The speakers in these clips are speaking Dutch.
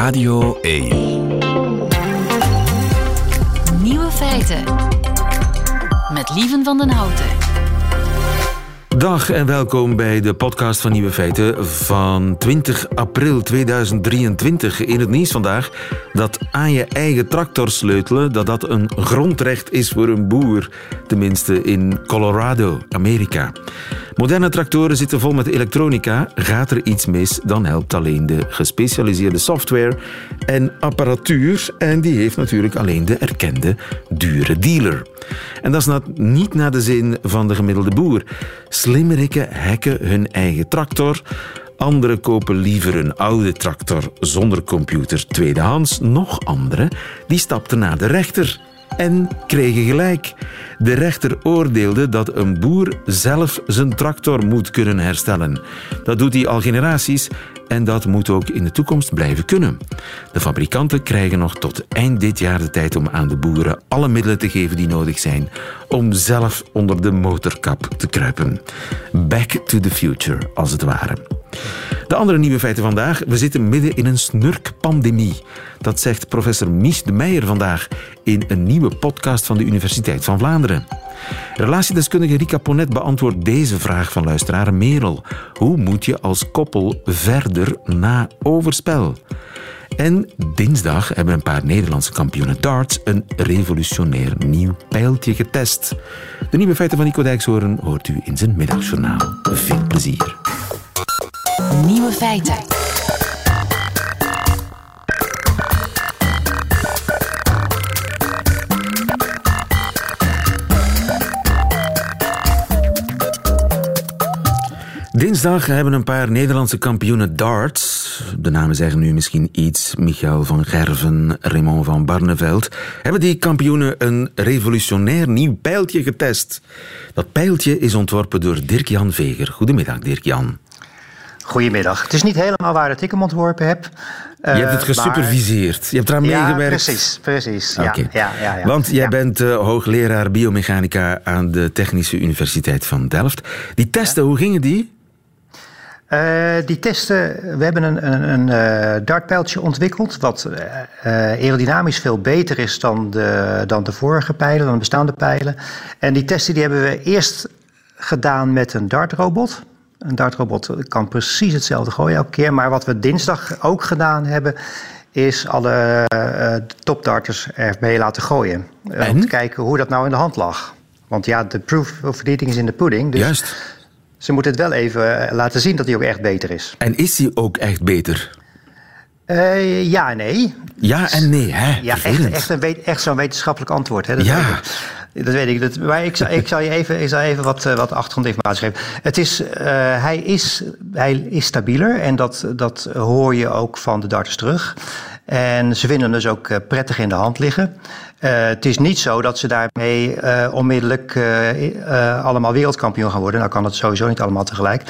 Radio 1. Nieuwe feiten. Met Lieven van den Houten. Dag en welkom bij de podcast van Nieuwe Feiten van 20 april 2023. In het nieuws vandaag dat aan je eigen tractor sleutelen, dat dat een grondrecht is voor een boer. Tenminste in Colorado, Amerika. Moderne tractoren zitten vol met elektronica. Gaat er iets mis, dan helpt alleen de gespecialiseerde software en apparatuur. En die heeft natuurlijk alleen de erkende dure dealer. En dat is niet naar de zin van de gemiddelde boer. Slimmerikken hacken hun eigen tractor. Anderen kopen liever een oude tractor zonder computer tweedehands. Nog anderen die stapten naar de rechter en kregen gelijk. De rechter oordeelde dat een boer zelf zijn tractor moet kunnen herstellen. Dat doet hij al generaties en dat moet ook in de toekomst blijven kunnen. De fabrikanten krijgen nog tot eind dit jaar de tijd om aan de boeren alle middelen te geven die nodig zijn om zelf onder de motorkap te kruipen. Back to the future, als het ware. De andere nieuwe feiten vandaag. We zitten midden in een snurkpandemie. Dat zegt professor Mies de Meijer vandaag in een nieuwe podcast van de Universiteit van Vlaanderen. Relatiedeskundige Rika Ponet beantwoordt deze vraag van luisteraar Merel. Hoe moet je als koppel verder na overspel? En dinsdag hebben een paar Nederlandse kampioenen darts een revolutionair nieuw pijltje getest. De nieuwe feiten van Nico Dijkshoorn hoort u in zijn middagjournaal. Veel plezier. Nieuwe feiten. Dinsdag hebben een paar Nederlandse kampioenen darts, de namen zeggen nu misschien iets, Michael van Gerven, Raymond van Barneveld, hebben die kampioenen een revolutionair nieuw pijltje getest. Dat pijltje is ontworpen door Dirk-Jan Veger. Goedemiddag, Dirk-Jan. Goedemiddag. Het is niet helemaal waar dat ik hem ontworpen heb. Je hebt het uh, gesuperviseerd. Je hebt eraan ja, meegewerkt. Precies, precies. Ja, ja, ja, ja. Want jij bent eh, hoogleraar biomechanica aan de Technische Universiteit van Delft. Die testen, hoe gingen die? Eh, die testen, we hebben een, een, een eh, dartpijltje ontwikkeld... wat eh, aerodynamisch veel beter is dan de, dan de vorige pijlen, dan de bestaande pijlen. En die testen die hebben we eerst gedaan met een dartrobot. Een dartrobot kan precies hetzelfde gooien elke keer. Maar wat we dinsdag ook gedaan hebben... is alle topdarters erbij laten gooien. En? Om te kijken hoe dat nou in de hand lag. Want ja, de proof of eating is in the pudding. Dus Juist. Ze moeten het wel even eh, laten zien dat hij ook echt beter is. En is die ook echt beter? Eh, ja en nee. Ja en nee, hè? Ja, echt, echt, een weet- echt zo'n wetenschappelijk antwoord. Hè? Dat Ja. weet. Dat weet ik. Dat, maar ik zal, ik zal je even, ik zal even wat, eh, wat achtergrondinformatie geven. Het is, hij, is, hij is stabieler en dat, dat hoor je ook van de darters terug. En ze vinden hem dus ook eh, prettig in de hand liggen. Eh, het is niet zo dat ze daarmee eh, onmiddellijk allemaal wereldkampioen gaan worden. Nou kan het sowieso niet allemaal tegelijk.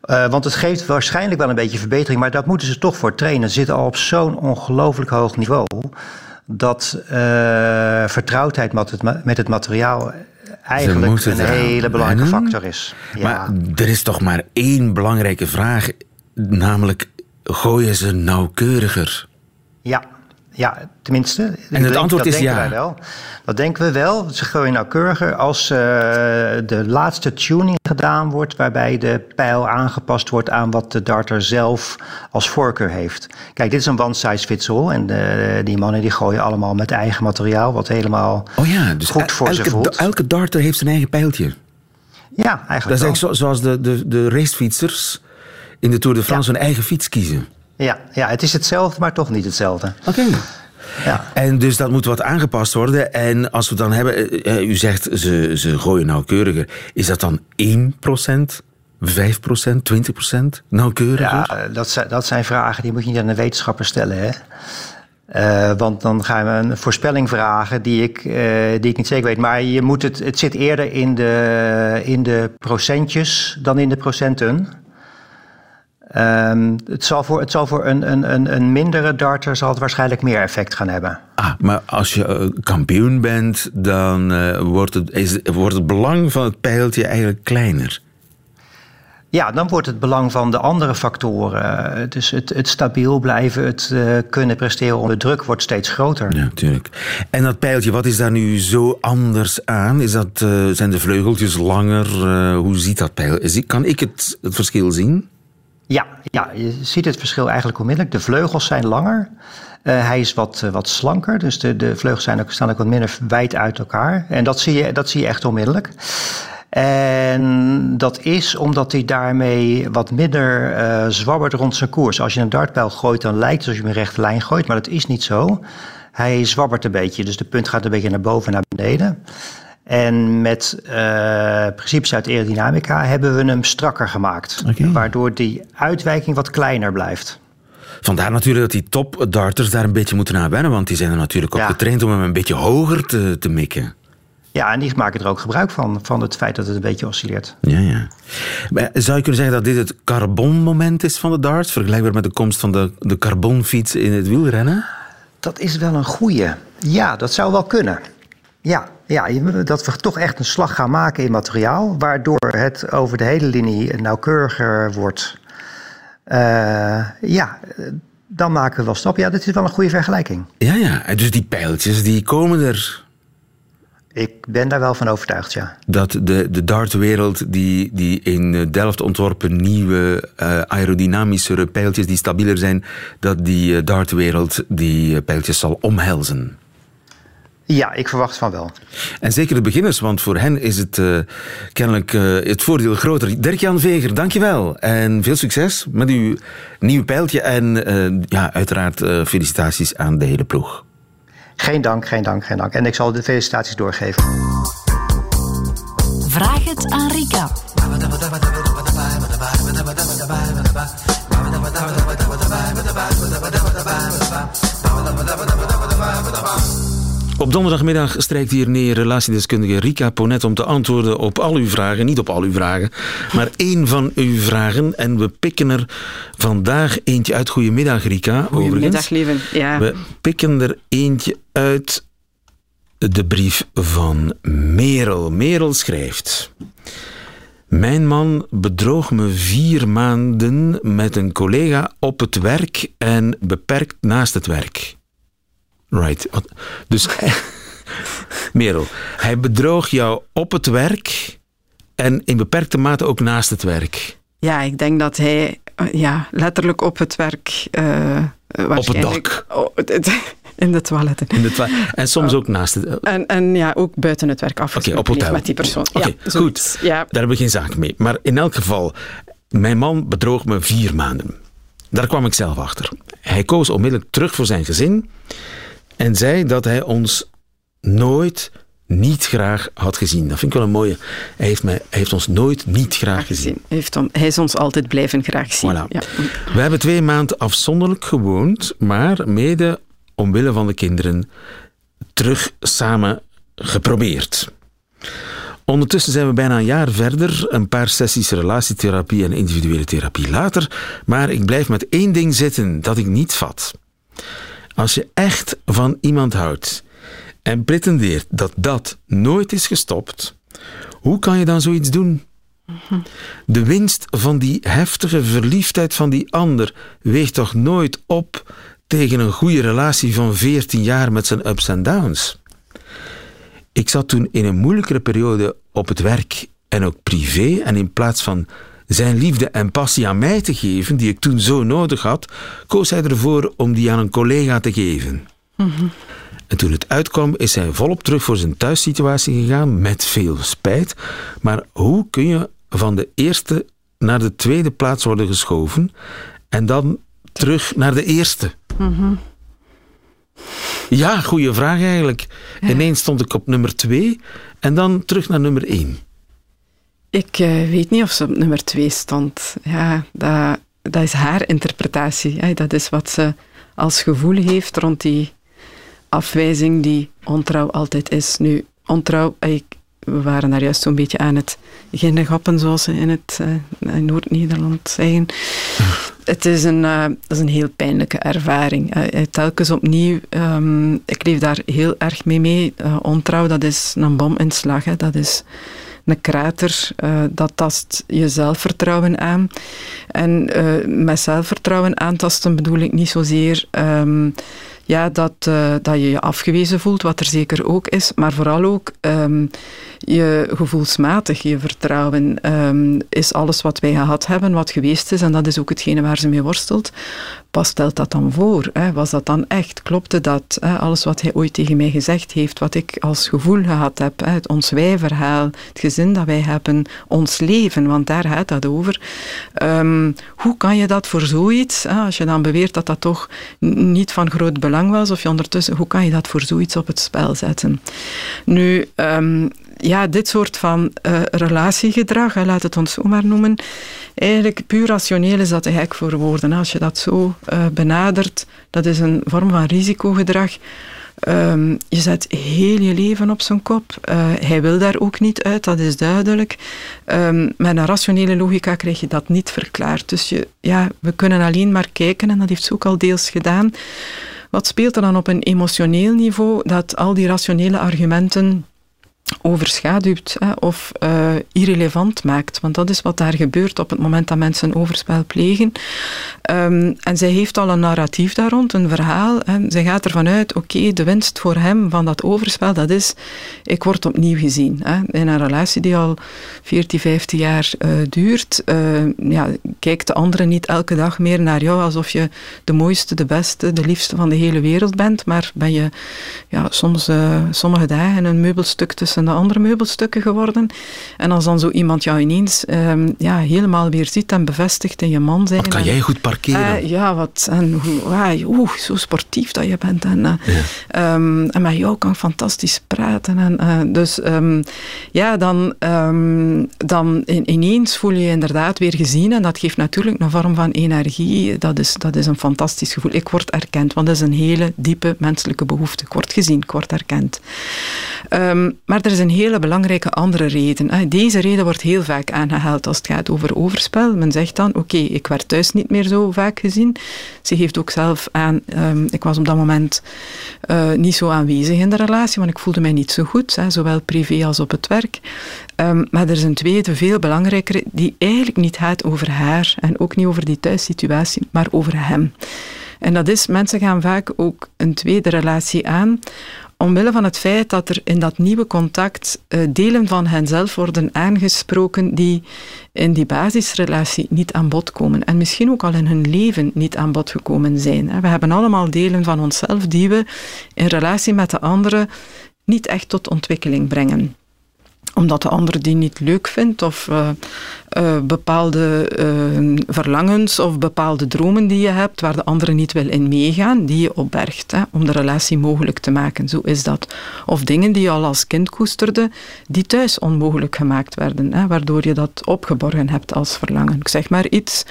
Want het geeft waarschijnlijk wel een beetje verbetering, maar daar moeten ze toch voor trainen. Ze zitten al op zo'n ongelooflijk hoog niveau. Dat vertrouwdheid met het, met het materiaal eigenlijk een hele belangrijke wennen. factor is. Ja. Maar er is toch maar één belangrijke vraag, namelijk gooien ze nauwkeuriger? Ja, ja tenminste. En het antwoord dat is denken ja. Wij wel. Dat denken we wel. Ze gooien nauwkeuriger als eh, de laatste tuning gedaan wordt... waarbij de pijl aangepast wordt aan wat de darter zelf als voorkeur heeft. Kijk, dit is een one size fits all. En eh, die mannen die gooien allemaal met eigen materiaal... wat helemaal Oh ja, dus goed voor ze elke, voelt. elke darter heeft zijn eigen pijltje. Ja, Dat eigenlijk is wel. eigenlijk zo- zoals de, de, de racefietsers in de Tour de France hun eigen fiets kiezen. Ja, ja, het is hetzelfde, maar toch niet hetzelfde. Oké. Ja. En dus dat moet wat aangepast worden. En als we dan hebben, eh, eh, u zegt ze, ze gooien nauwkeuriger. Is dat dan 1%, 5%, 20% nauwkeuriger? Ja, dat zijn, dat zijn vragen die moet je niet aan een wetenschapper stellen. Hè? Eh, want dan gaan we een voorspelling vragen die ik, eh, die ik niet zeker weet. Maar je moet het, het zit eerder in de, in de procentjes dan in de procenten. Ehm, het zal voor, het zal voor een, een, een, een mindere darter zal het waarschijnlijk meer effect gaan hebben. Ah, maar als je eh, kampioen bent, dan eh, wordt, het, is, wordt het belang van het pijltje eigenlijk kleiner. Ja, dan wordt het belang van de andere factoren, dus het, het stabiel blijven, het uh, kunnen presteren onder druk, wordt steeds groter. Ja, natuurlijk. En dat pijltje, wat is daar nu zo anders aan? Is dat, uh, zijn de vleugeltjes langer? Uh, hoe ziet dat pijl? Kan ik het, het verschil zien? Ja, ja, je ziet het verschil eigenlijk onmiddellijk. De vleugels zijn langer. Uh, hij is wat, uh, wat slanker, dus de, de vleugels zijn ook, staan ook wat minder wijd uit elkaar. En dat zie je, dat zie je echt onmiddellijk. En dat is omdat hij daarmee wat minder uh, zwabbert rond zijn koers. Als je een dartpijl gooit, dan lijkt het alsof je een rechte lijn gooit, maar dat is niet zo. Hij zwabbert een beetje, dus de punt gaat een beetje naar boven en naar beneden. En met uh, principes uit aerodynamica hebben we hem strakker gemaakt. Okay. Waardoor die uitwijking wat kleiner blijft. Vandaar natuurlijk dat die top-darters daar een beetje moeten aan wennen. Want die zijn er natuurlijk op ja. getraind om hem een beetje hoger te, te mikken. Ja, en die maken er ook gebruik van, van het feit dat het een beetje oscilleert. Ja, ja. Zou je kunnen zeggen dat dit het carbonmoment is van de darts? Vergelijkbaar met de komst van de, de carbonfiets in het wielrennen? Dat is wel een goeie. Ja, dat zou wel kunnen. Ja, ja, dat we toch echt een slag gaan maken in materiaal, waardoor het over de hele linie nauwkeuriger wordt. Uh, ja, dan maken we wel stap. Ja, dit is wel een goede vergelijking. Ja, ja. Dus die pijltjes, die komen er ik ben daar wel van overtuigd, ja. Dat de, de dartwereld die, die in Delft ontworpen nieuwe uh, aerodynamischere pijltjes die stabieler zijn, dat die uh, dartwereld die pijltjes zal omhelzen. Ja, ik verwacht van wel. En zeker de beginners, want voor hen is het uh, kennelijk het voordeel groter. Dirk-Jan Veger, dankjewel. En veel succes met uw nieuwe pijltje. En ja, uiteraard felicitaties aan de hele ploeg. Geen dank, geen dank, geen dank. En ik zal de felicitaties doorgeven. Vraag het aan Rika. Op donderdagmiddag strijkt hier neer relatiedeskundige Rika Ponet om te antwoorden op al uw vragen. Niet op al uw vragen, maar één van uw vragen. En we pikken er vandaag eentje uit. Goedemiddag, Rika. Goedemiddag, lieve. Ja. We pikken er eentje uit de brief van Merel. Merel schrijft... Mijn man bedroog me vier maanden met een collega op het werk en beperkt naast het werk. Right. Dus, Merel, hij bedroog jou op het werk en in beperkte mate ook naast het werk. Ja, ik denk dat hij ja, letterlijk op het werk. Uh, op het dak. Oh, in de toiletten. In de toilet. En soms ook naast het... En, en ja, ook buiten het werk afgesproken okay, met die persoon. Oké, okay, ja, goed. Ja. Daar hebben we geen zaak mee. Maar in elk geval, mijn man bedroog me vier maanden. Daar kwam ik zelf achter. Hij koos onmiddellijk terug voor zijn gezin en zei dat hij ons nooit niet graag had gezien. Dat vind ik wel een mooie. Hij heeft, mij, hij heeft ons nooit niet graag gezien. Hij, heeft on, hij is ons altijd blijven graag zien. Voilà. Ja. We hebben twee maanden afzonderlijk gewoond, maar mede omwille van de kinderen terug samen geprobeerd. Ondertussen zijn we bijna een jaar verder, een paar sessies relatietherapie en individuele therapie later, maar ik blijf met één ding zitten dat ik niet vat. Als je echt van iemand houdt en pretendeert dat dat nooit is gestopt, hoe kan je dan zoiets doen? De winst van die heftige verliefdheid van die ander weegt toch nooit op tegen een goede relatie van 14 jaar met zijn ups en downs? Ik zat toen in een moeilijkere periode op het werk en ook privé en in plaats van zijn liefde en passie aan mij te geven, die ik toen zo nodig had, koos hij ervoor om die aan een collega te geven. En toen het uitkwam, is hij volop terug voor zijn thuissituatie gegaan, met veel spijt. Maar hoe kun je van de eerste naar de tweede plaats worden geschoven en dan terug naar de eerste? Ja, goede vraag eigenlijk. Ineens stond ik op nummer twee en dan terug naar nummer één. Ik uh, weet niet of ze op nummer twee stond. Ja, dat, dat is haar interpretatie. Dat is wat ze als gevoel heeft rond die afwijzing die ontrouw altijd is. Nu, ontrouw, ik, we waren daar juist zo'n beetje aan het ginnegappen, zoals ze in het uh, Noord-Nederland zeggen. Het is een, uh, is een heel pijnlijke ervaring. Uh, telkens opnieuw, um, ik leef daar heel erg mee mee. ontrouw, dat is een bominslag. Hè. Dat is een krater, dat tast je zelfvertrouwen aan. En met zelfvertrouwen aantasten bedoel ik niet zozeer... Um, ja, dat, uh, dat je je afgewezen voelt, wat er zeker ook is, maar vooral ook um, je gevoelsmatig, je vertrouwen um, is alles wat wij gehad hebben, wat geweest is, en dat is ook hetgene waar ze mee worstelt. Wat stelt dat dan voor? Hè? Was dat dan echt? Klopte dat? Hè? Alles wat hij ooit tegen mij gezegd heeft, wat ik als gevoel gehad heb, hè? het ons wij-verhaal, het gezin dat wij hebben, ons leven, want daar gaat dat over. Um, hoe kan je dat voor zoiets, hè? als je dan beweert dat dat toch niet van groot belang was, of je ondertussen, hoe kan je dat voor zoiets op het spel zetten? Nu, um, ja, dit soort van uh, relatiegedrag, laat het ons zo maar noemen, eigenlijk puur rationeel is dat gek voor woorden. Als je dat zo uh, benadert, dat is een vorm van risicogedrag. Um, je zet heel je leven op zijn kop. Uh, hij wil daar ook niet uit, dat is duidelijk. Um, met een rationele logica krijg je dat niet verklaard. Dus je, ja, we kunnen alleen maar kijken, en dat heeft ze ook al deels gedaan. Wat speelt er dan op een emotioneel niveau? Dat al die rationele argumenten overschaduwt hè, of uh, irrelevant maakt. Want dat is wat daar gebeurt op het moment dat mensen overspel plegen. Um, en zij heeft al een narratief daar rond, een verhaal. En zij gaat ervan uit, oké, de winst voor hem van dat overspel, dat is, ik word opnieuw gezien. Hè. In een relatie die al 14, 15 jaar uh, duurt, uh, ja, kijkt de andere niet elke dag meer naar jou alsof je de mooiste, de beste, de liefste van de hele wereld bent, maar ben je ja, soms sommige dagen een meubelstuk tussen de andere meubelstukken geworden. En als dan zo iemand jou ineens um, ja, helemaal weer ziet en bevestigt in je man zijn. Wat kan jij goed parkeren? Uh, ja, wat, en hoe, oeh, zo sportief dat je bent. En, uh, ja. um, en met jou kan fantastisch praten. En, uh, dus um, ja, dan, dan in, ineens voel je je inderdaad weer gezien. En dat geeft natuurlijk een vorm van energie. Dat is, dat is een fantastisch gevoel. Ik word erkend, want dat is een hele diepe menselijke behoefte. Ik word gezien, ik word erkend. maar er is een hele belangrijke andere reden. Deze reden wordt heel vaak aangehaald als het gaat over overspel. Men zegt dan, oké, ik werd thuis niet meer zo vaak gezien. Ze geeft ook zelf aan, um, ik was op dat moment uh, niet zo aanwezig in de relatie, want ik voelde mij niet zo goed, hè, zowel privé als op het werk. Um, maar er is een tweede, veel belangrijkere, die eigenlijk niet gaat over haar en ook niet over die thuissituatie, maar over hem. En dat is, mensen gaan vaak ook een tweede relatie aan omwille van het feit dat er in dat nieuwe contact uh, delen van henzelf worden aangesproken die in die basisrelatie niet aan bod komen en misschien ook al in hun leven niet aan bod gekomen zijn. We hebben allemaal delen van onszelf die we in relatie met de anderen niet echt tot ontwikkeling brengen omdat de ander die niet leuk vindt of uh, uh, bepaalde uh, verlangens of bepaalde dromen die je hebt waar de andere niet wil in meegaan, die je opbergt hè, om de relatie mogelijk te maken. Zo is dat. Of dingen die je al als kind koesterde, die thuis onmogelijk gemaakt werden, hè, waardoor je dat opgeborgen hebt als verlangen. Ik zeg maar iets.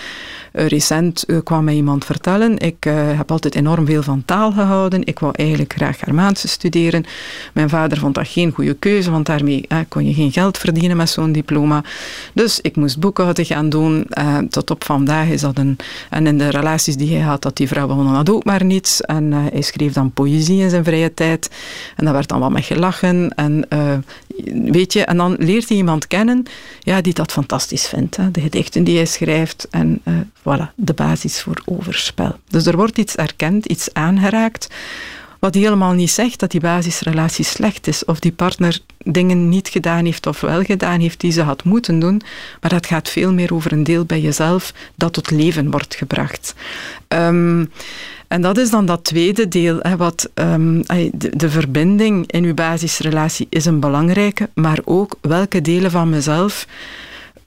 recent kwam mij iemand vertellen, ik heb altijd enorm veel van taal gehouden, ik wou eigenlijk graag Germaanse studeren. Mijn vader vond dat geen goede keuze, want daarmee kon je geen geld verdienen met zo'n diploma. Dus ik moest boekhouden gaan doen. Uh, tot op vandaag is dat een... En in de relaties die hij had, dat die vrouw dat ook maar niets. En uh, hij schreef dan poëzie in zijn vrije tijd. En daar werd dan wat met gelachen. En uh, weet je, en dan leert hij iemand kennen ja, die dat fantastisch vindt. Hè. De gedichten die hij schrijft. En voilà, de basis voor overspel. Dus er wordt iets erkend, iets aangeraakt wat helemaal niet zegt dat die basisrelatie slecht is of die partner dingen niet gedaan heeft of wel gedaan heeft die ze had moeten doen. Maar dat gaat veel meer over een deel bij jezelf dat tot leven wordt gebracht. Um, en dat is dan dat tweede deel. Hè, wat, um, de, de, verbinding in uw basisrelatie is een belangrijke, maar ook welke delen van mezelf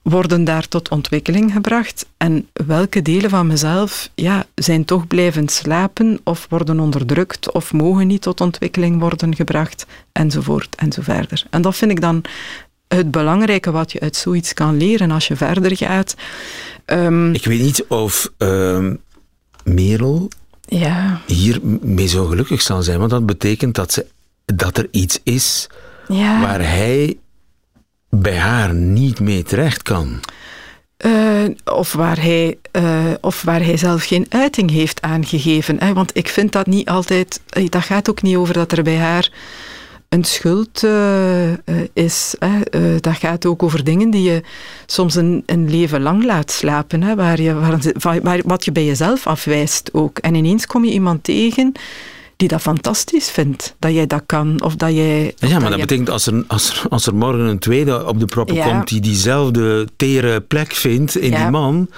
worden daar tot ontwikkeling gebracht en welke delen van mezelf ja, zijn toch blijven slapen of worden onderdrukt of mogen niet tot ontwikkeling worden gebracht enzovoort enzoverder. En dat vind ik dan het belangrijke wat je uit zoiets kan leren als je verder gaat. Um, ik weet niet of uh, Merel ja. hiermee zo gelukkig zal zijn, want dat betekent dat, ze, dat er iets is ja. waar hij bij haar niet mee terecht kan. Uh, of, waar hij, uh, of waar hij zelf geen uiting heeft aangegeven. Hè? Want ik vind dat niet altijd. Eh, dat gaat ook niet over dat er bij haar een schuld is. Hè. dat gaat ook over dingen die je soms een, een leven lang laat slapen, hè, waar je, waar, wat je bij jezelf afwijst ook. En ineens kom je iemand tegen die dat fantastisch vindt, dat jij dat kan. Of dat jij, ja, maar dat, betekent als er, als, er, als er morgen een tweede op de proppen komt die diezelfde tere plek vindt in die man...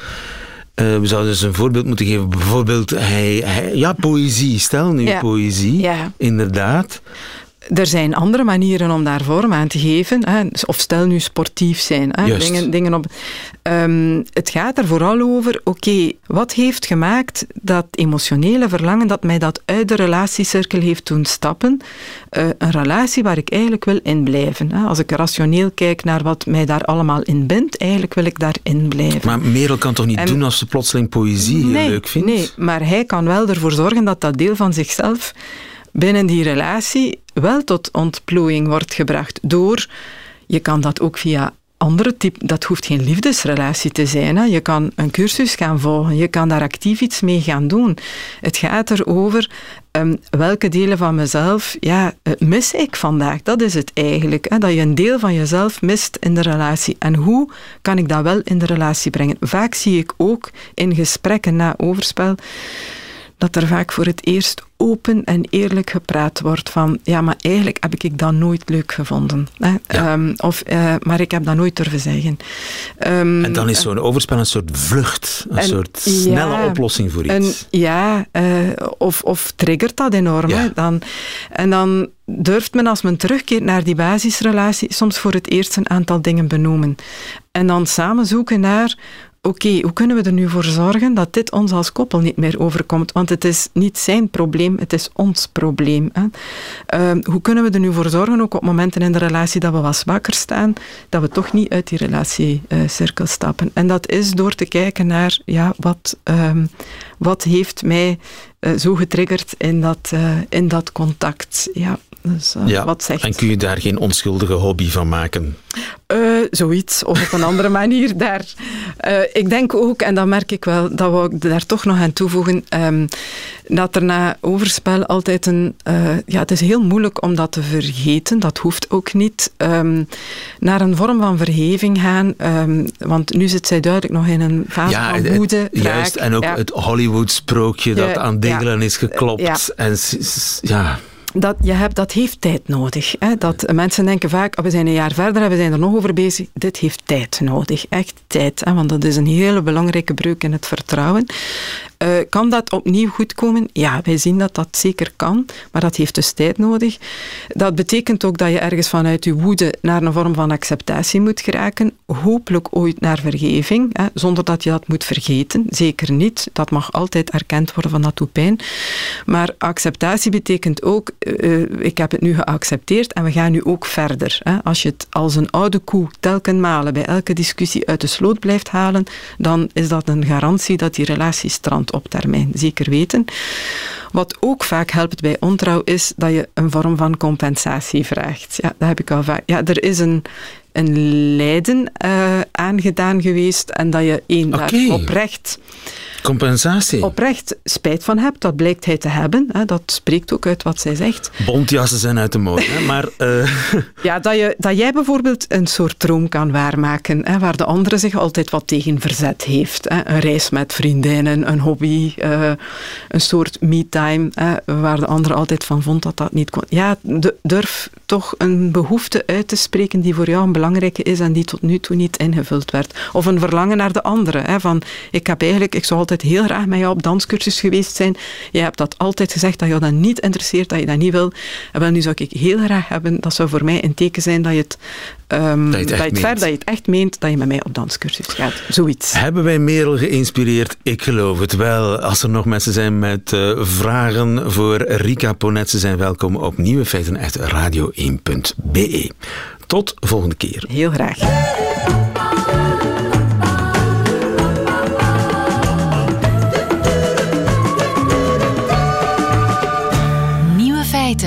Uh, we zouden dus een voorbeeld moeten geven. Bijvoorbeeld, hij, hij ja, poëzie. Stel nu poëzie. Ja. Inderdaad er zijn andere manieren om daar vorm aan te geven. Hè. Of stel nu sportief zijn. Hè. Dingen, dingen op, um, het gaat er vooral over, oké, wat heeft gemaakt dat emotionele verlangen dat mij dat uit de relatiecirkel heeft doen stappen? Uh, een relatie waar ik eigenlijk wil in blijven. Hè. Als ik rationeel kijk naar wat mij daar allemaal in bindt, eigenlijk wil ik daarin blijven. Maar Merel kan toch niet doen als ze plotseling poëzie heel leuk vindt? Nee, maar hij kan wel ervoor zorgen dat dat deel van zichzelf binnen die relatie wel tot ontplooiing wordt gebracht. Door, je kan dat ook via andere type, dat hoeft geen liefdesrelatie te zijn. Hè. Je kan een cursus gaan volgen, je kan daar actief iets mee gaan doen. Het gaat erover um, welke delen van mezelf ja, eh, mis ik vandaag. Dat is het eigenlijk. Hè. Dat je een deel van jezelf mist in de relatie. En hoe kan ik dat wel in de relatie brengen? Vaak zie ik ook in gesprekken na overspel dat er vaak voor het eerst open en eerlijk gepraat wordt van ja, maar eigenlijk heb ik dat nooit leuk gevonden. Hè? Ehm, of, uh, maar ik heb dat nooit durven zeggen. Um, en dan is zo'n overspel een soort vlucht, een soort snelle oplossing voor iets. ja, uh, of, of triggert dat enorm. Dan, en dan durft men als men terugkeert naar die basisrelatie soms voor het eerst een aantal dingen benoemen. En dan samen zoeken naar oké, hoe kunnen we er nu voor zorgen dat dit ons als koppel niet meer overkomt? Want het is niet zijn probleem, het is ons probleem. Hè? Ehm, hoe kunnen we er nu voor zorgen, ook op momenten in de relatie dat we wat zwakker staan, dat we toch niet uit die relatiecirkel uh, stappen? En dat is door te kijken naar, ja, wat, um, wat heeft mij uh, zo getriggerd in dat, uh, in dat contact? Ja, dus, uh, ja, wat zegt... En kun je daar geen onschuldige hobby van maken? Zoiets, of op een andere manier daar. Ik denk ook, en dat merk ik wel, dat we daar toch nog aan toevoegen, um, dat er na overspel altijd een... Ja, het is heel moeilijk om dat te vergeten, dat hoeft ook niet. Um, naar een vorm van verheving gaan, um, want nu zit zij duidelijk nog in een fase ja, van woede. juist, en ook ja. het Hollywood-sprookje dat aan degelen is geklopt. En ja dat, je hebt, dat heeft tijd nodig. Hè? Dat, mensen denken vaak, oh, we zijn een jaar verder en we zijn er nog over bezig. Dit heeft tijd nodig, echt tijd. Hè? Want dat is een hele belangrijke breuk in het vertrouwen. Uh, kan dat opnieuw goed komen? Ja, wij zien dat dat zeker kan, maar dat heeft dus tijd nodig. Dat betekent ook dat je ergens vanuit je woede naar een vorm van acceptatie moet geraken. Hopelijk ooit naar vergeving, hè, zonder dat je dat moet vergeten. Zeker niet. Dat mag altijd erkend worden van dat doet pijn. Maar acceptatie betekent ook, uh, ik heb het nu geaccepteerd en we gaan nu ook verder. Hè. Als je het als een oude koe telkens malen bij elke discussie uit de sloot blijft halen, dan is dat een garantie dat die relatie strandt op termijn, zeker weten. Wat ook vaak helpt bij ontrouw is dat je een vorm van compensatie vraagt. Ja, dat heb ik al vaak. Ja, er is een, een lijden uh, aangedaan geweest en dat je één okay. daar oprecht Compensatie. Oprecht spijt van hebt, dat blijkt hij te hebben. Hè, dat spreekt ook uit wat zij zegt. Bontjassen zijn uit de mode, hè, maar... Uh... Ja, dat, je, dat jij bijvoorbeeld een soort droom kan waarmaken, hè, waar de andere zich altijd wat tegen verzet heeft. Hè. Een reis met vriendinnen, een hobby, uh, een soort me-time, waar de andere altijd van vond dat dat niet kon. Ja, durf toch een behoefte uit te spreken die voor jou een belangrijke is en die tot nu toe niet ingevuld werd. Of een verlangen naar de andere. Hè, van, ik heb eigenlijk, ik zou altijd heel graag met jou op danscursus geweest zijn. Je hebt dat altijd gezegd dat je dat niet interesseert, dat je dat niet wil. En wel, nu zou ik heel graag hebben, dat zou voor mij een teken zijn dat je het, um, dat je het, dat je het, ver, dat je het echt meent, dat je met mij op danscursus gaat. Zoiets. Hebben wij Merel geïnspireerd? Ik geloof het wel. Als er nog mensen zijn met uh, vragen voor Rika Ponet, ze zijn welkom op Nieuwe Feiten uit radio1.be. Tot volgende keer. Heel graag.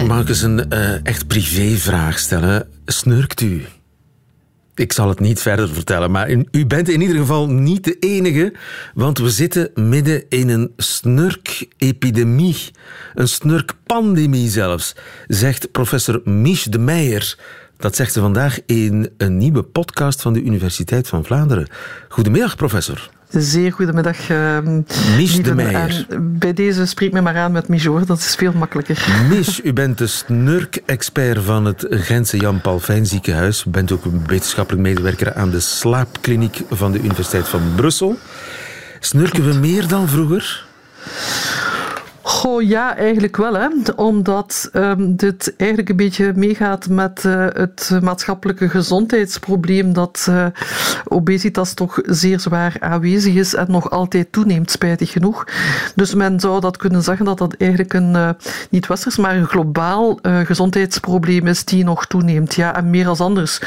Mag ik eens een uh, echt privévraag stellen? Snurkt u? Ik zal het niet verder vertellen, maar u bent in ieder geval niet de enige, want we zitten midden in een snurkepidemie. Een snurkpandemie zelfs, zegt professor Mich de Meijer. Dat zegt ze vandaag in een nieuwe podcast van de Universiteit van Vlaanderen. Goedemiddag, professor. Zeer goedemiddag. Uh, Mich de Meijer. bij deze spreek me maar aan met hoor, dat is veel makkelijker. Mich, u bent de snurk-expert van het Gentse Jan Paul Fijn ziekenhuis. U bent ook een wetenschappelijk medewerker aan de slaapkliniek van de Universiteit van Brussel. Snurken we meer dan vroeger? Goh, ja, eigenlijk wel. Hè. Omdat um, dit eigenlijk een beetje meegaat met uh, het maatschappelijke gezondheidsprobleem dat uh, obesitas toch zeer zwaar aanwezig is en nog altijd toeneemt, spijtig genoeg. Dus men zou dat kunnen zeggen dat dat eigenlijk een uh, niet westers, maar een globaal gezondheidsprobleem is die nog toeneemt. Ja, en meer als anders.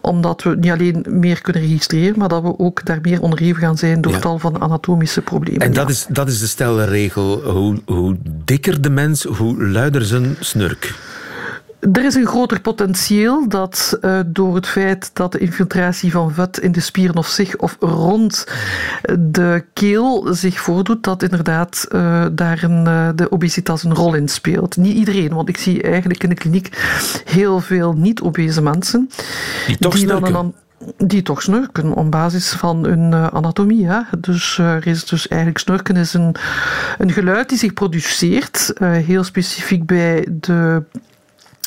Omdat we niet alleen meer kunnen registreren, maar dat we ook daar meer onderhevig gaan zijn door ja. tal van anatomische problemen. En dat, ja. is, dat is de stelregel. Hoe, hoe dikker de mens, hoe luider zijn snurk. Er is een groter potentieel dat uh, door het feit dat de infiltratie van vet in de spieren of zich of rond de keel zich voordoet, dat inderdaad uh, daar een, uh, de obesitas een rol in speelt. Niet iedereen, want ik zie eigenlijk in de kliniek heel veel niet-obese mensen. Die toch die snurken. dan een, die toch snurken op basis van hun uh, anatomie. Hè. Dus, uh, er is dus eigenlijk snurken is een, een geluid die zich produceert, uh, heel specifiek bij de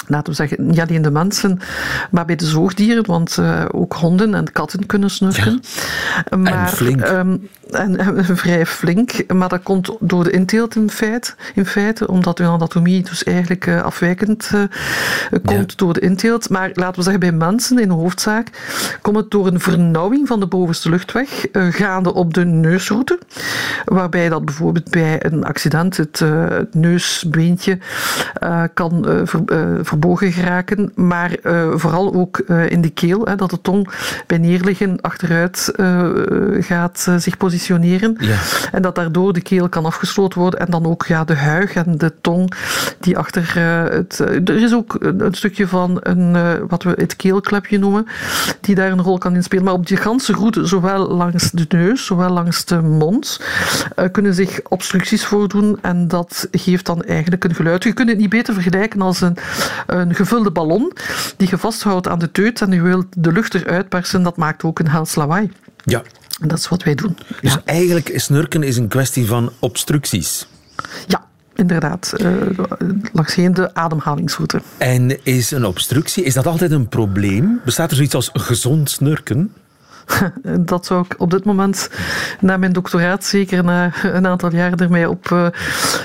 laten we zeggen, niet alleen de mensen, maar bij de zoogdieren, want uh, ook honden en katten kunnen snurken. Ja. Maar, en flink. Um, en, en, vrij flink, maar dat komt door de inteelt in feite, in feite omdat hun anatomie dus eigenlijk uh, afwijkend uh, komt ja. door de inteelt. Maar laten we zeggen, bij mensen in de hoofdzaak komt het door een vernauwing van de bovenste luchtweg, gaande op de neusroute, waarbij dat bijvoorbeeld bij een accident het, het neusbeentje kan ver, verbogen geraken, maar uh, vooral ook uh, in de keel, hè, dat de tong bij neerliggen achteruit uh, gaat zich positioneren ja. en dat daardoor de keel kan afgesloten worden en dan ook ja, de huig en de tong die achter het... er is ook een, een stukje van een, wat we het keelklepje noemen, die daar een rol kan inspelen, maar op die ganse route, zowel langs de neus, zowel langs de mond, kunnen zich obstructies voordoen en dat geeft dan eigenlijk een geluid. Je kunt het niet beter vergelijken als een een gevulde ballon die je vasthoudt aan de teut en je wilt de lucht eruit persen. Dat maakt ook een hels lawaai. Ja. En dat is wat wij doen. Dus ja. eigenlijk snurken is een kwestie van obstructies. Ja, inderdaad. Uh, langs de ademhalingsroute. En is een obstructie, is dat altijd een probleem? Bestaat er zoiets als gezond snurken? Dat zou ik op dit moment, na mijn doctoraat, zeker na een aantal jaar ermee op, uh,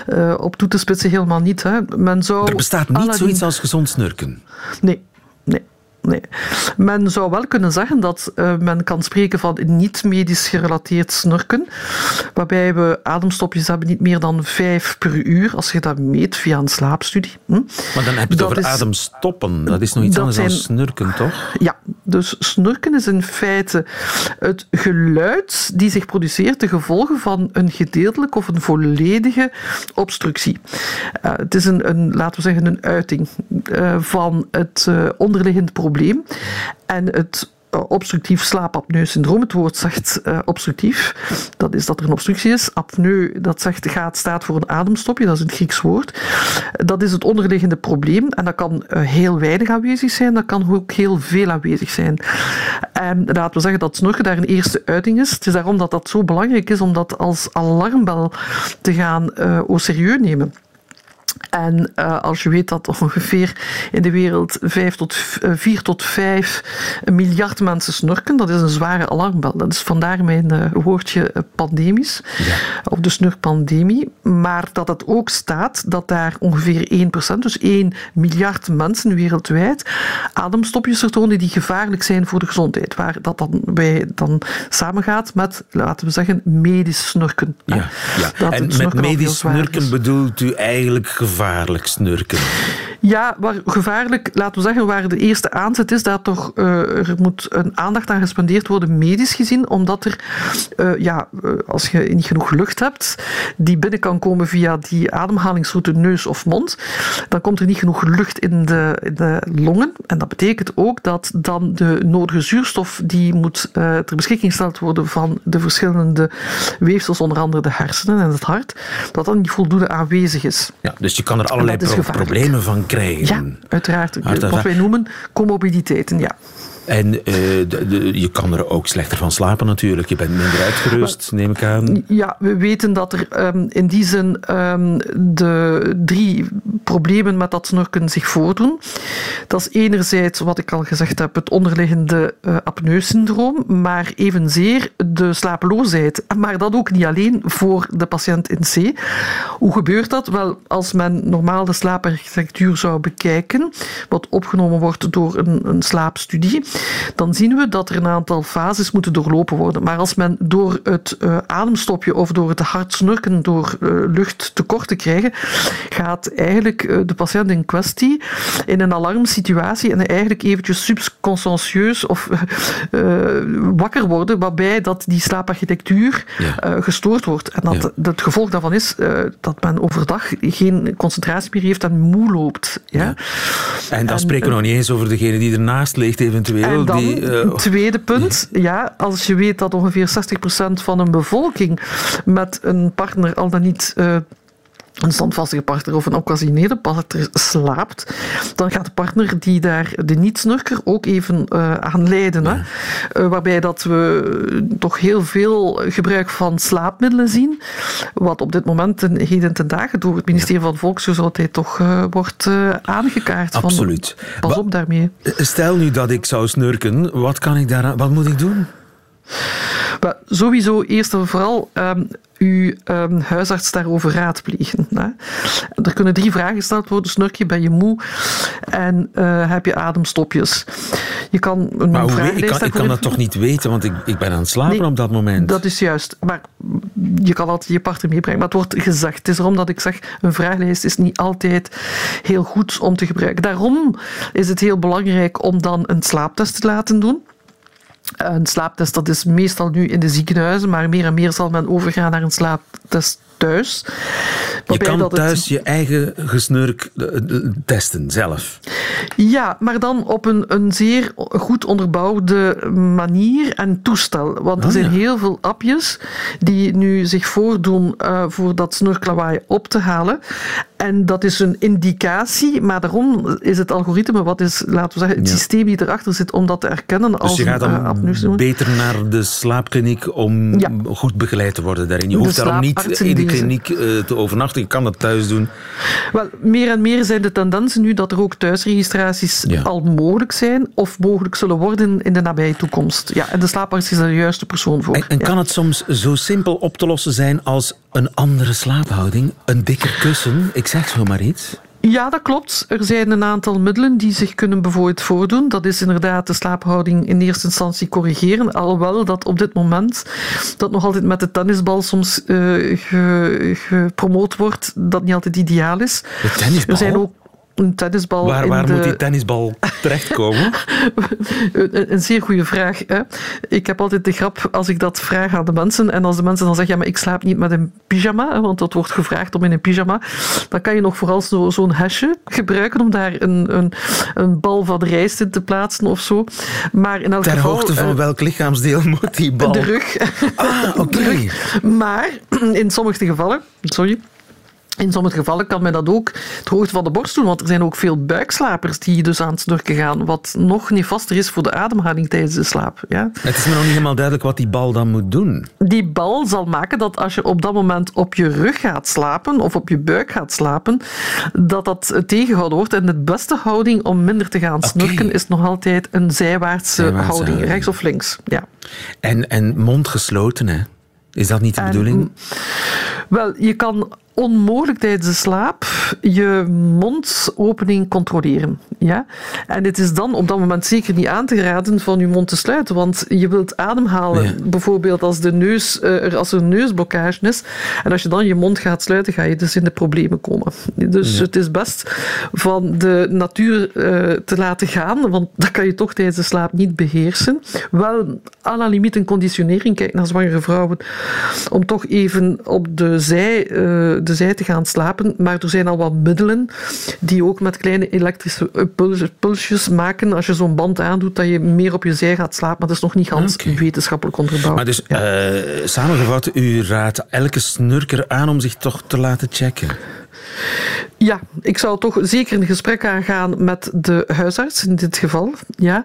uh, op toe te spitsen, helemaal niet. Hè. Men zou er bestaat niet Aladdin... zoiets als gezond snurken? Nee, nee. Men zou wel kunnen zeggen dat uh, men kan spreken van niet-medisch gerelateerd snurken, waarbij we ademstopjes hebben niet meer dan vijf per uur, als je dat meet via een slaapstudie. Hm? Maar dan heb je het over is, ademstoppen. Dat is nog iets anders zijn, dan snurken, toch? Ja, dus snurken is in feite het geluid die zich produceert ten gevolge van een gedeeltelijke of een volledige obstructie. Uh, het is een, een, laten we zeggen, een uiting uh, van het onderliggende probleem. En het obstructief slaapapneu-syndroom. Het woord zegt uh, obstructief. Dat is dat er een obstructie is. Apneu, dat zegt, gaat, staat voor een ademstopje. Dat is een Grieks woord. Dat is het onderliggende probleem. En dat kan uh, heel weinig aanwezig zijn. Dat kan ook heel veel aanwezig zijn. En laten we zeggen dat snorken daar een eerste uiting is. Het is daarom dat dat zo belangrijk is om dat als alarmbel te gaan uh, serieus nemen. En uh, als je weet dat ongeveer in de wereld 5 tot, uh, 4 tot 5 miljard mensen snorken, dat is een zware alarmbel. Dat is vandaar mijn uh, woordje pandemisch, ja. of de snurkpandemie. Maar dat het ook staat dat daar ongeveer 1%, dus 1 miljard mensen wereldwijd, ademstopjes vertonen die gevaarlijk zijn voor de gezondheid. Waar dat dan bij dan samengaat met, laten we zeggen, medisch snurken. Ja, ja. en met medisch snurken bedoelt u eigenlijk gevaarlijk snurken? Ja, waar gevaarlijk, laten we zeggen, waar de eerste aanzet is, dat toch, uh, er moet een aandacht aan gespendeerd worden, medisch gezien, omdat er, uh, ja, uh, als je niet genoeg lucht hebt, die binnen kan komen via die ademhalingsroute neus of mond, dan komt er niet genoeg lucht in de, in de longen. En dat betekent ook dat dan de nodige zuurstof die moet ter beschikking gesteld worden van de verschillende weefsels, onder andere de hersenen en het hart, dat dan niet voldoende aanwezig is. Ja, dus je kan er allerlei pro problemen van krijgen. Ja, uiteraard. Wat wij noemen comorbiditeiten, ja. En de, de, je kan er ook slechter van slapen natuurlijk. Je bent minder uitgerust, neem ik aan. Ja, we weten dat er um, in die zin um, de drie problemen met dat snorken zich voordoen. Dat is enerzijds, wat ik al gezegd heb, het onderliggende uh, apneusyndroom, maar evenzeer de slapeloosheid. Maar dat ook niet alleen voor de patiënt in C. Hoe gebeurt dat? Wel, als men normaal de slaaparchitectuur zou bekijken, wat opgenomen wordt door een, een slaapstudie, dan zien we dat er een aantal fases moeten doorlopen worden. Maar als men door het uh, ademstopje of door het hard snurken door uh, lucht tekort te krijgen, gaat eigenlijk uh, de patiënt in kwestie in een alarmsituatie en eigenlijk eventjes subconsciencieus of wakker worden, waarbij dat die slaaparchitectuur ja. gestoord wordt. En dat ja. het gevolg daarvan is dat men overdag geen concentratie meer heeft en moe loopt. Ja? ja. En dan en, spreken we nog niet eens over degene die ernaast ligt eventueel. En dan, die, uh, tweede punt, ja, als je weet dat ongeveer 60% van een bevolking met een partner al dan niet uh, een standvastige partner of een occasioneerde partner slaapt, dan gaat de partner die daar de niet-snurker ook even uh, aan leiden. Ja. Hè? Uh, waarbij dat we toch heel veel gebruik van slaapmiddelen zien, wat op dit moment ten, heden ten dagen door het ministerie van Volksgezondheid toch uh, wordt aangekaart. Absoluut. Van, pas op daarmee. Stel nu dat ik zou snurken, wat kan ik daar, wat moet ik doen? Maar sowieso eerst en vooral um, uw um, huisarts daarover raadplegen. Hè. Er kunnen drie vragen gesteld worden. Snurk je, ben je moe en uh, heb je ademstopjes? Je kan een maar hoe ik kan, ik kan dat toch niet weten, want ik, ik ben aan het slapen nee, op dat moment. Dat is juist. Maar je kan altijd je partner meebrengen. Maar het wordt gezegd. Het is erom dat ik zeg, een vragenlijst is niet altijd heel goed om te gebruiken. Daarom is het heel belangrijk om dan een slaaptest te laten doen. Een slaaptest dat is meestal nu in de ziekenhuizen, maar meer en meer zal men overgaan naar een slaaptest thuis. Je kan dat thuis het... je eigen gesnurk testen zelf. Ja, maar dan op een, een zeer goed onderbouwde manier en toestel. Want er Ah, zijn ja. heel veel appjes die nu zich voordoen uh, voor dat snurklawaai op te halen. En dat is een indicatie, maar daarom is het algoritme, wat is, laten we zeggen, het Ja. systeem die erachter zit om dat te herkennen als Dus je gaat dan uh, beter naar de slaapkliniek om Ja. goed begeleid te worden daarin. Je hoeft daarom niet in kliniek eh, te overnachten. Je kan dat thuis doen. Wel, meer en meer zijn de tendensen nu dat er ook thuisregistraties Ja. al mogelijk zijn of mogelijk zullen worden in de nabije toekomst. Ja, en de slaaparts is daar de juiste persoon voor. En, en Ja. kan het soms zo simpel op te lossen zijn als een andere slaaphouding? Een dikker kussen? Ik zeg zo maar iets. Ja, dat klopt. Er zijn een aantal middelen die zich kunnen bijvoorbeeld voordoen. Dat is inderdaad de slaaphouding in eerste instantie corrigeren. Alhoewel dat op dit moment dat nog altijd met de tennisbal soms eh, ge- gepromoot wordt, dat niet altijd ideaal is. De tennisbal? Er zijn ook een tennisbal Waar, in waar de... moet die tennisbal terechtkomen? Een, een zeer goede vraag. Hè? Ik heb altijd de grap als ik dat vraag aan de mensen. En als de mensen dan zeggen: ja, maar ik slaap niet met een pyjama, hè, want dat wordt gevraagd om in een pyjama. Dan kan je nog vooral zo, zo'n hesje gebruiken om daar een, een, een bal van rijst in te plaatsen of zo. Maar in elk Ter geval. hoogte van eh, welk lichaamsdeel moet die bal? de rug. Ah, oké. De rug. Maar in sommige gevallen, sorry. In sommige gevallen kan men dat ook ter hoogte van de borst doen, want er zijn ook veel buikslapers die dus aan het snurken gaan, wat nog nefaster is voor de ademhaling tijdens de slaap. Ja? Het is me nog niet helemaal duidelijk wat die bal dan moet doen. Die bal zal maken dat als je op dat moment op je rug gaat slapen of op je buik gaat slapen, dat dat tegengehouden wordt. En de beste houding om minder te gaan snurken is nog altijd een zijwaartse, Zijwaartse houding, houding. rechts of links. Ja. En, en mond gesloten, hè? Is dat niet de En, bedoeling? Wel, je kan onmogelijk tijdens de slaap je mondopening controleren. Ja? En het is dan op dat moment zeker niet aan te raden van je mond te sluiten, want je wilt ademhalen. Bijvoorbeeld als, de neus, eh, als er een neusblokkage is. En als je dan je mond gaat sluiten, ga je dus in de problemen komen. Dus het is best van de natuur uh, te laten gaan, want dat kan je toch tijdens de slaap niet beheersen. Wel à la limiet een conditionering, kijk naar zwangere vrouwen, om toch even op de zij, uh, de zij te gaan slapen. Maar er zijn al wat middelen die ook met kleine elektrische pulsjes maken. Als je zo'n band aandoet, dat je meer op je zij gaat slapen. Maar dat is nog niet okay. wetenschappelijk onderbouwd. Maar dus, ja. uh, samengevat, u raadt elke snurker aan om zich toch te laten checken? Ja, ik zou toch zeker een gesprek aangaan met de huisarts in dit geval. Ja.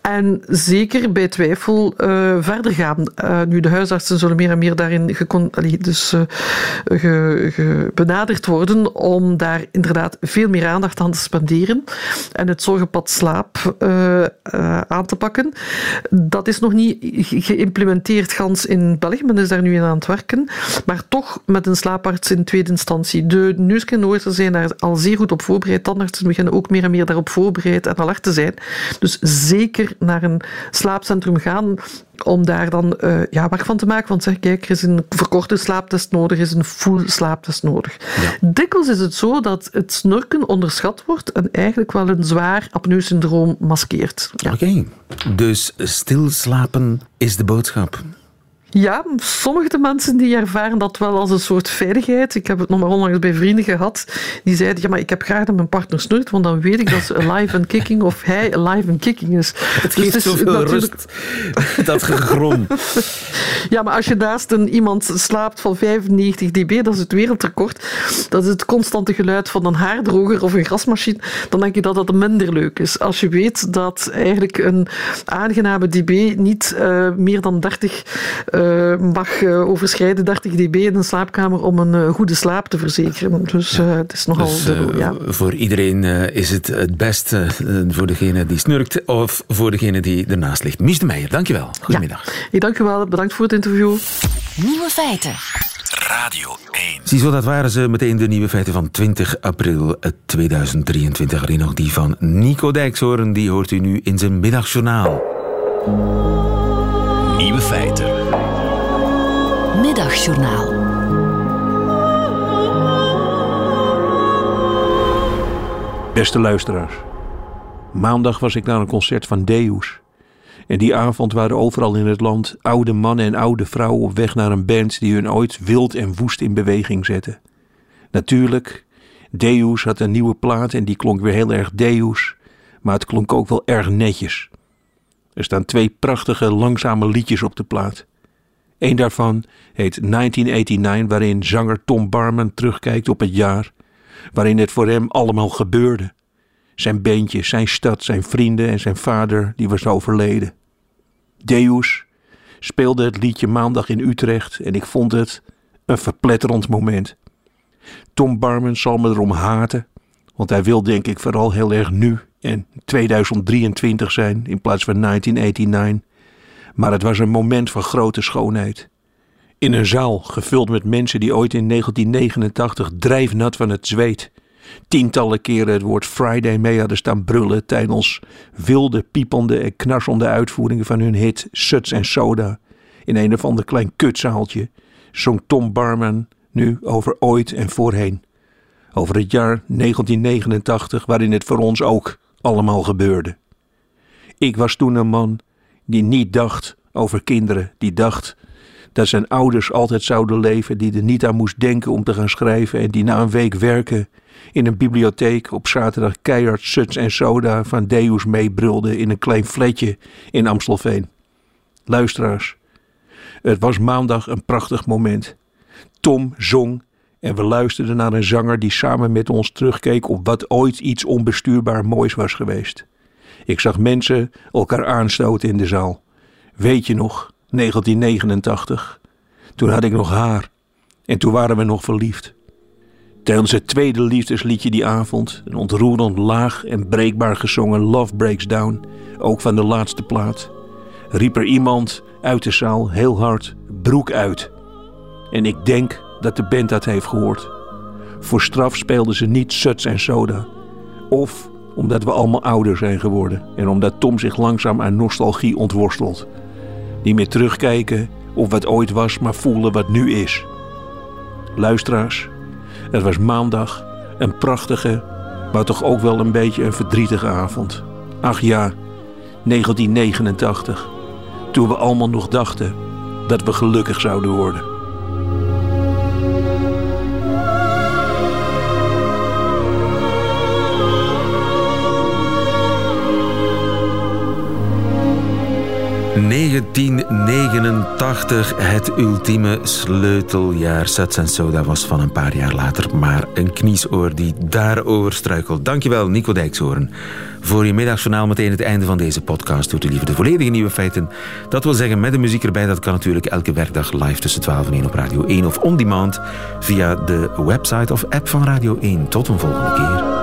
En zeker bij twijfel uh, verder gaan. Uh, nu, de huisartsen zullen meer en meer daarin dus, uh, ge, benaderd worden om daar inderdaad veel meer aandacht aan te spenderen en het zorgenpad slaap aan te pakken. Dat is nog niet geïmplementeerd gans in België, men is daar nu in aan het werken, maar toch met een slaaparts in tweede instantie. De neuskennoorten zijn daar al zeer goed op voorbereid. Tandartsen beginnen ook meer en meer daarop voorbereid en alert te zijn. Dus zeker naar een slaapcentrum gaan om daar dan uh, ja, werk van te maken. Want zeg, kijk, er is een verkorte slaaptest nodig, er is een full slaaptest nodig. Ja. Dikwijls is het zo dat het snorken onderschat wordt en eigenlijk wel een zwaar apneu-syndroom maskeert. Ja. Oké, okay. dus stilslapen is de boodschap. Ja, sommige mensen die ervaren dat wel als een soort veiligheid. Ik heb het nog maar onlangs bij vrienden gehad. Die zeiden, ja, maar ik heb graag dat mijn partner snurkt, want dan weet ik dat ze alive and kicking of hij alive and kicking is. Het geeft dus zoveel natuurlijk... rust, dat gegrom. ja, maar als je naast een, iemand slaapt van 95 dB, dat is het wereldrecord, dat is het constante geluid van een haardroger of een grasmachine, dan denk je dat dat minder leuk is. Als je weet dat eigenlijk een aangename dB niet uh, meer dan 30 uh, uh, mag uh, overschrijden 30 dB in een slaapkamer om een uh, goede slaap te verzekeren. Dus het is nogal... Dus, de, ja. Voor iedereen is het het beste voor degene die snurkt of voor degene die ernaast ligt. Mies de Meijer, dankjewel. Goedemiddag. Ja. Ik dank u wel. Bedankt voor het interview. Nieuwe feiten. Radio 1. Ziezo, dat waren ze meteen de nieuwe feiten van 20 april 2023. Alleen nog die van Nico Dijkshoorn. Die hoort u nu in zijn middagjournaal. Nieuwe feiten. Middagjournaal. Beste luisteraars. Maandag was ik naar een concert van Deus. En die avond waren overal in het land oude mannen en oude vrouwen op weg naar een band die hun ooit wild en woest in beweging zette. Natuurlijk, Deus had een nieuwe plaat en die klonk weer heel erg Deus, maar het klonk ook wel erg netjes. Er staan twee prachtige langzame liedjes op de plaat. Eén daarvan heet 1989, waarin zanger Tom Barman terugkijkt op het jaar waarin het voor hem allemaal gebeurde. Zijn beentje, zijn stad, zijn vrienden en zijn vader, die was overleden. Deus speelde het liedje maandag in Utrecht en ik vond het een verpletterend moment. Tom Barman zal me erom haten, want hij wil denk ik vooral heel erg nu en 2023 zijn in plaats van 1989. Maar het was een moment van grote schoonheid. In een zaal gevuld met mensen die ooit in 1989 drijfnat van het zweet tientallen keren het woord Friday mee hadden staan brullen tijdens wilde, piepende en knarsende uitvoeringen van hun hit Suts en Soda in een of ander klein kutzaaltje zong Tom Barman nu over ooit en voorheen. Over het jaar 1989 waarin het voor ons ook allemaal gebeurde. Ik was toen een man die niet dacht over kinderen, die dacht dat zijn ouders altijd zouden leven, die er niet aan moest denken om te gaan schrijven en die na een week werken in een bibliotheek op zaterdag keihard suts en soda van Deus meebrulde in een klein fletje in Amstelveen. Luisteraars, het was maandag een prachtig moment. Tom zong en we luisterden naar een zanger die samen met ons terugkeek op wat ooit iets onbestuurbaar moois was geweest. Ik zag mensen elkaar aanstoten in de zaal. Weet je nog, 1989? Toen had ik nog haar en toen waren we nog verliefd. Tijdens het tweede liefdesliedje die avond, een ontroerend laag en breekbaar gezongen Love Breaks Down, ook van de laatste plaat, riep er iemand uit de zaal heel hard broek uit. En ik denk dat de band dat heeft gehoord. Voor straf speelden ze niet suts en soda. Of omdat we allemaal ouder zijn geworden en omdat Tom zich langzaam aan nostalgie ontworstelt. Niet meer terugkijken op wat ooit was, maar voelen wat nu is. Luisteraars, het was maandag, een prachtige, maar toch ook wel een beetje een verdrietige avond. Ach ja, 1989, toen we allemaal nog dachten dat we gelukkig zouden worden. ...1989, het ultieme sleuteljaar. Sets en Soda was van een paar jaar later... maar een kniesoor die daarover struikelt. Dankjewel, Nico Dijkshoorn. Voor je middagjournaal meteen het einde van deze podcast... doet u liever de volledige nieuwe feiten. Dat wil zeggen met de muziek erbij. Dat kan natuurlijk elke werkdag live tussen 12 en 1 op Radio 1... of on demand via de website of app van Radio 1. Tot een volgende keer.